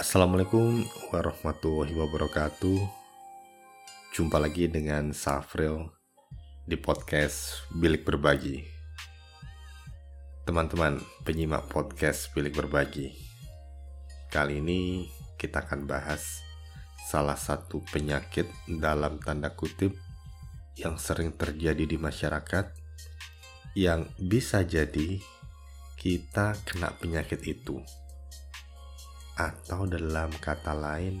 Assalamualaikum warahmatullahi wabarakatuh. Jumpa lagi dengan Safril di podcast Bilik Berbagi. Teman-teman penyimak podcast Bilik Berbagi. Kali ini kita akan bahas salah satu penyakit dalam tanda kutip yang sering terjadi di masyarakat yang bisa jadi kita kena penyakit itu atau dalam kata lain,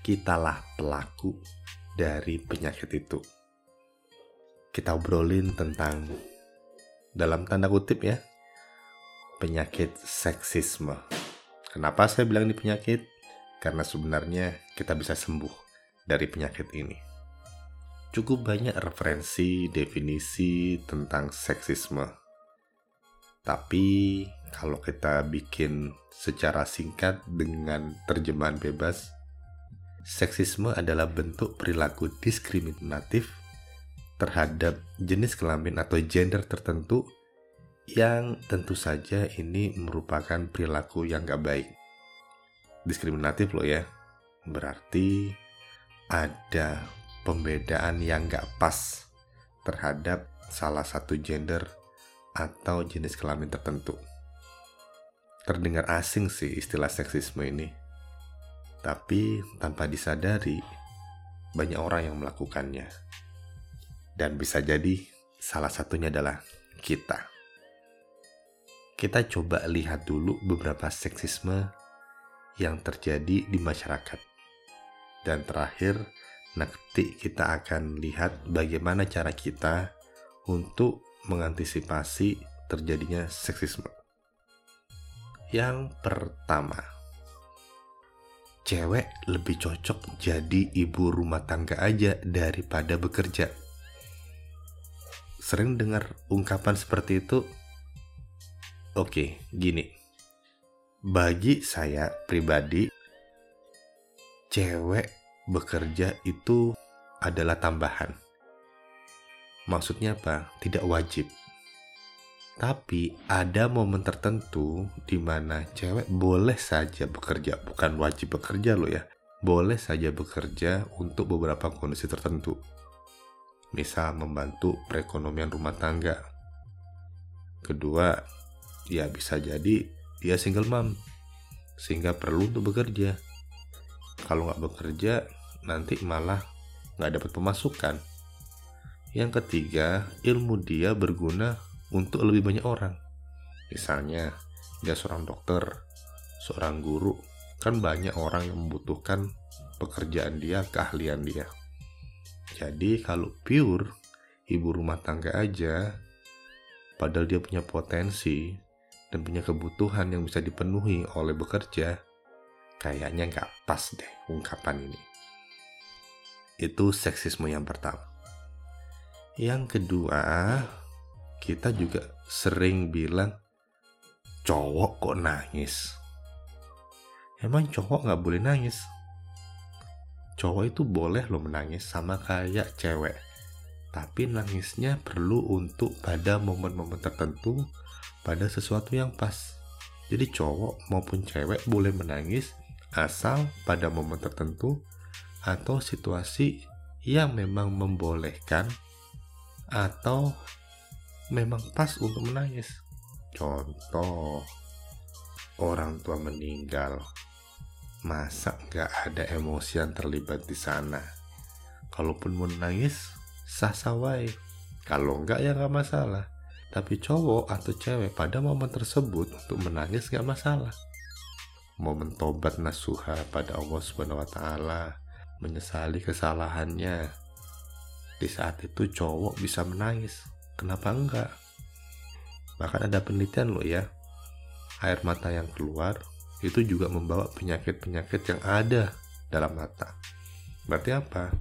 kitalah pelaku dari penyakit itu. Kita obrolin tentang dalam tanda kutip ya, penyakit seksisme. Kenapa saya bilang ini penyakit? Karena sebenarnya kita bisa sembuh dari penyakit ini. Cukup banyak referensi, definisi tentang seksisme. Tapi kalau kita bikin secara singkat dengan terjemahan bebas, seksisme adalah bentuk perilaku diskriminatif terhadap jenis kelamin atau gender tertentu yang tentu saja ini merupakan perilaku yang gak baik. Diskriminatif loh ya, berarti ada pembedaan yang gak pas terhadap salah satu gender atau jenis kelamin tertentu. Terdengar asing sih istilah seksisme ini. Tapi tanpa disadari, banyak orang yang melakukannya. Dan bisa jadi salah satunya adalah kita. Kita coba lihat dulu beberapa seksisme yang terjadi di masyarakat. Dan terakhir, nanti kita akan lihat bagaimana cara kita untuk mengantisipasi terjadinya seksisme. Yang pertama, cewek lebih cocok jadi ibu rumah tangga aja daripada bekerja. Sering dengar ungkapan seperti itu? Oke, gini. Bagi saya pribadi, cewek bekerja itu adalah tambahan. Maksudnya apa? Tidak wajib tapi ada momen tertentu di mana cewek boleh saja bekerja, bukan wajib bekerja loh ya. Boleh saja bekerja untuk beberapa kondisi tertentu. Misal membantu perekonomian rumah tangga. Kedua, ya bisa jadi dia single mom, sehingga perlu untuk bekerja. Kalau nggak bekerja, nanti malah nggak dapat pemasukan. Yang ketiga, ilmu dia berguna untuk lebih banyak orang. Misalnya, dia seorang dokter, seorang guru, kan banyak orang yang membutuhkan pekerjaan dia, keahlian dia. Jadi kalau pure ibu rumah tangga aja, padahal dia punya potensi dan punya kebutuhan yang bisa dipenuhi oleh bekerja, kayaknya nggak pas deh ungkapan ini. Itu seksisme yang pertama. Yang kedua, kita juga sering bilang cowok kok nangis. Emang cowok nggak boleh nangis? Cowok itu boleh lo menangis sama kayak cewek. Tapi nangisnya perlu untuk pada momen-momen tertentu, pada sesuatu yang pas. Jadi cowok maupun cewek boleh menangis asal pada momen tertentu atau situasi yang memang membolehkan atau memang pas untuk menangis. Contoh, orang tua meninggal, masa nggak ada emosi yang terlibat di sana? Kalaupun mau nangis, sah-sah wae. Kalau nggak ya nggak masalah. Tapi cowok atau cewek pada momen tersebut untuk menangis nggak masalah. Momen tobat nasuha pada Allah Subhanahu wa taala, menyesali kesalahannya. Di saat itu cowok bisa menangis Kenapa enggak? Bahkan ada penelitian loh ya, air mata yang keluar itu juga membawa penyakit-penyakit yang ada dalam mata. Berarti apa?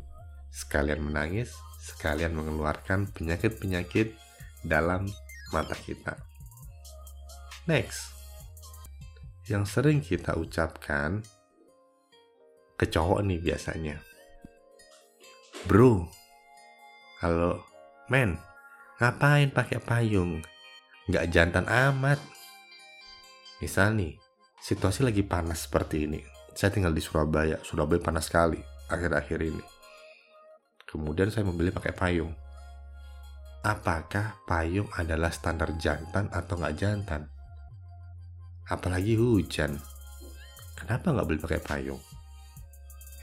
Sekalian menangis, sekalian mengeluarkan penyakit-penyakit dalam mata kita. Next, yang sering kita ucapkan ke cowok nih biasanya. Bro, halo, men, Ngapain pakai payung? Nggak jantan amat. Misal nih, situasi lagi panas seperti ini. Saya tinggal di Surabaya. Surabaya panas sekali akhir-akhir ini. Kemudian saya membeli pakai payung. Apakah payung adalah standar jantan atau nggak jantan? Apalagi hujan. Kenapa nggak beli pakai payung?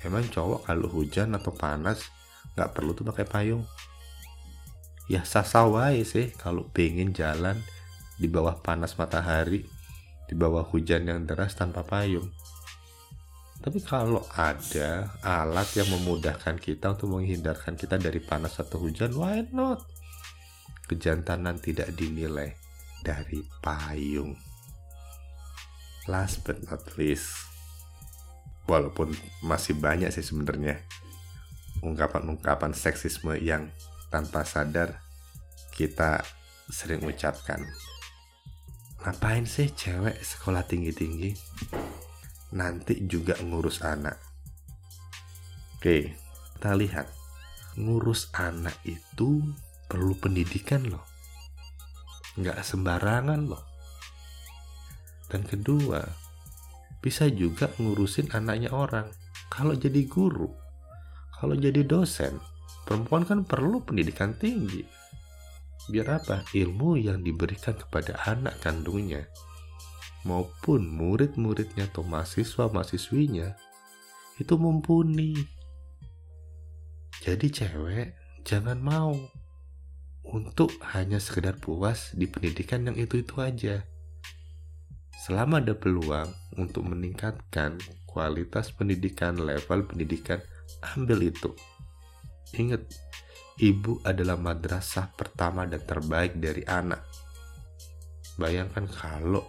Emang cowok kalau hujan atau panas nggak perlu tuh pakai payung? Ya sasawai sih kalau pengen jalan di bawah panas matahari di bawah hujan yang deras tanpa payung. Tapi kalau ada alat yang memudahkan kita untuk menghindarkan kita dari panas atau hujan, why not? Kejantanan tidak dinilai dari payung. Last but not least, walaupun masih banyak sih sebenarnya ungkapan-ungkapan seksisme yang tanpa sadar kita sering ucapkan Ngapain sih cewek sekolah tinggi-tinggi? Nanti juga ngurus anak. Oke, kita lihat. Ngurus anak itu perlu pendidikan loh. Nggak sembarangan loh. Dan kedua, bisa juga ngurusin anaknya orang. Kalau jadi guru, kalau jadi dosen, perempuan kan perlu pendidikan tinggi Biar apa? Ilmu yang diberikan kepada anak kandungnya maupun murid-muridnya atau mahasiswa-mahasiswinya itu mumpuni. Jadi cewek jangan mau untuk hanya sekedar puas di pendidikan yang itu-itu aja. Selama ada peluang untuk meningkatkan kualitas pendidikan, level pendidikan, ambil itu. Ingat, ibu adalah madrasah pertama dan terbaik dari anak. Bayangkan kalau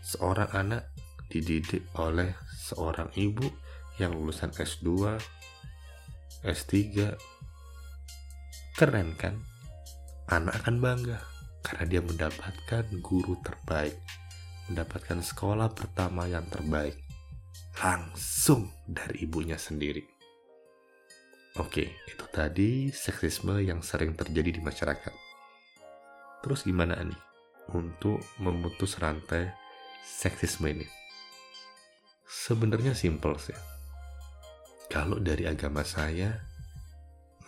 seorang anak dididik oleh seorang ibu yang lulusan S2, S3. Keren kan? Anak akan bangga karena dia mendapatkan guru terbaik, mendapatkan sekolah pertama yang terbaik langsung dari ibunya sendiri. Oke, itu tadi seksisme yang sering terjadi di masyarakat. Terus gimana nih untuk memutus rantai seksisme ini? Sebenarnya simpel sih. Kalau dari agama saya,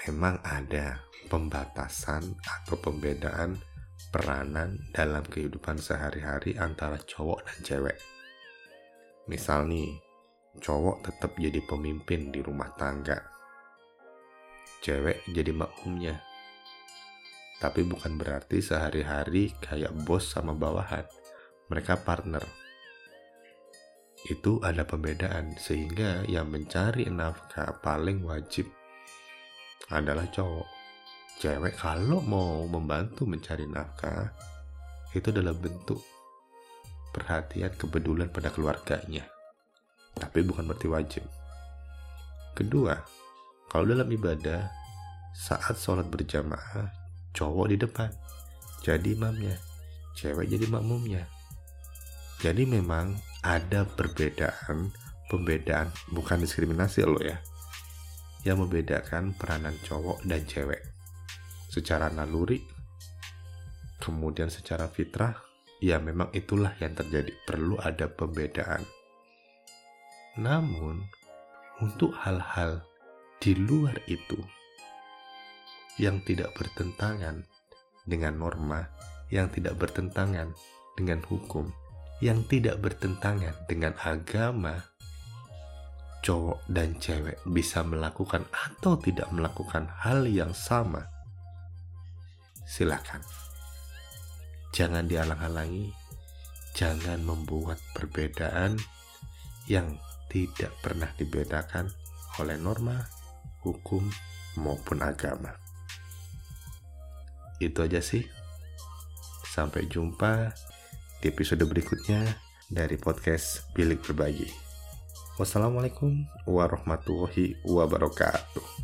memang ada pembatasan atau pembedaan peranan dalam kehidupan sehari-hari antara cowok dan cewek. Misal nih, cowok tetap jadi pemimpin di rumah tangga, cewek jadi makmumnya. Tapi bukan berarti sehari-hari kayak bos sama bawahan. Mereka partner. Itu ada pembedaan sehingga yang mencari nafkah paling wajib adalah cowok. Cewek kalau mau membantu mencari nafkah itu adalah bentuk perhatian kepedulian pada keluarganya. Tapi bukan berarti wajib. Kedua, kalau dalam ibadah, saat sholat berjamaah, cowok di depan, jadi imamnya, cewek jadi makmumnya. Jadi memang ada perbedaan, pembedaan, bukan diskriminasi loh ya, yang membedakan peranan cowok dan cewek. Secara naluri, kemudian secara fitrah, ya memang itulah yang terjadi. Perlu ada pembedaan. Namun, untuk hal-hal di luar itu yang tidak bertentangan dengan norma, yang tidak bertentangan dengan hukum, yang tidak bertentangan dengan agama, cowok dan cewek bisa melakukan atau tidak melakukan hal yang sama. Silakan. Jangan dihalang-halangi, jangan membuat perbedaan yang tidak pernah dibedakan oleh norma hukum, maupun agama. Itu aja sih. Sampai jumpa di episode berikutnya dari podcast Bilik Berbagi. Wassalamualaikum warahmatullahi wabarakatuh.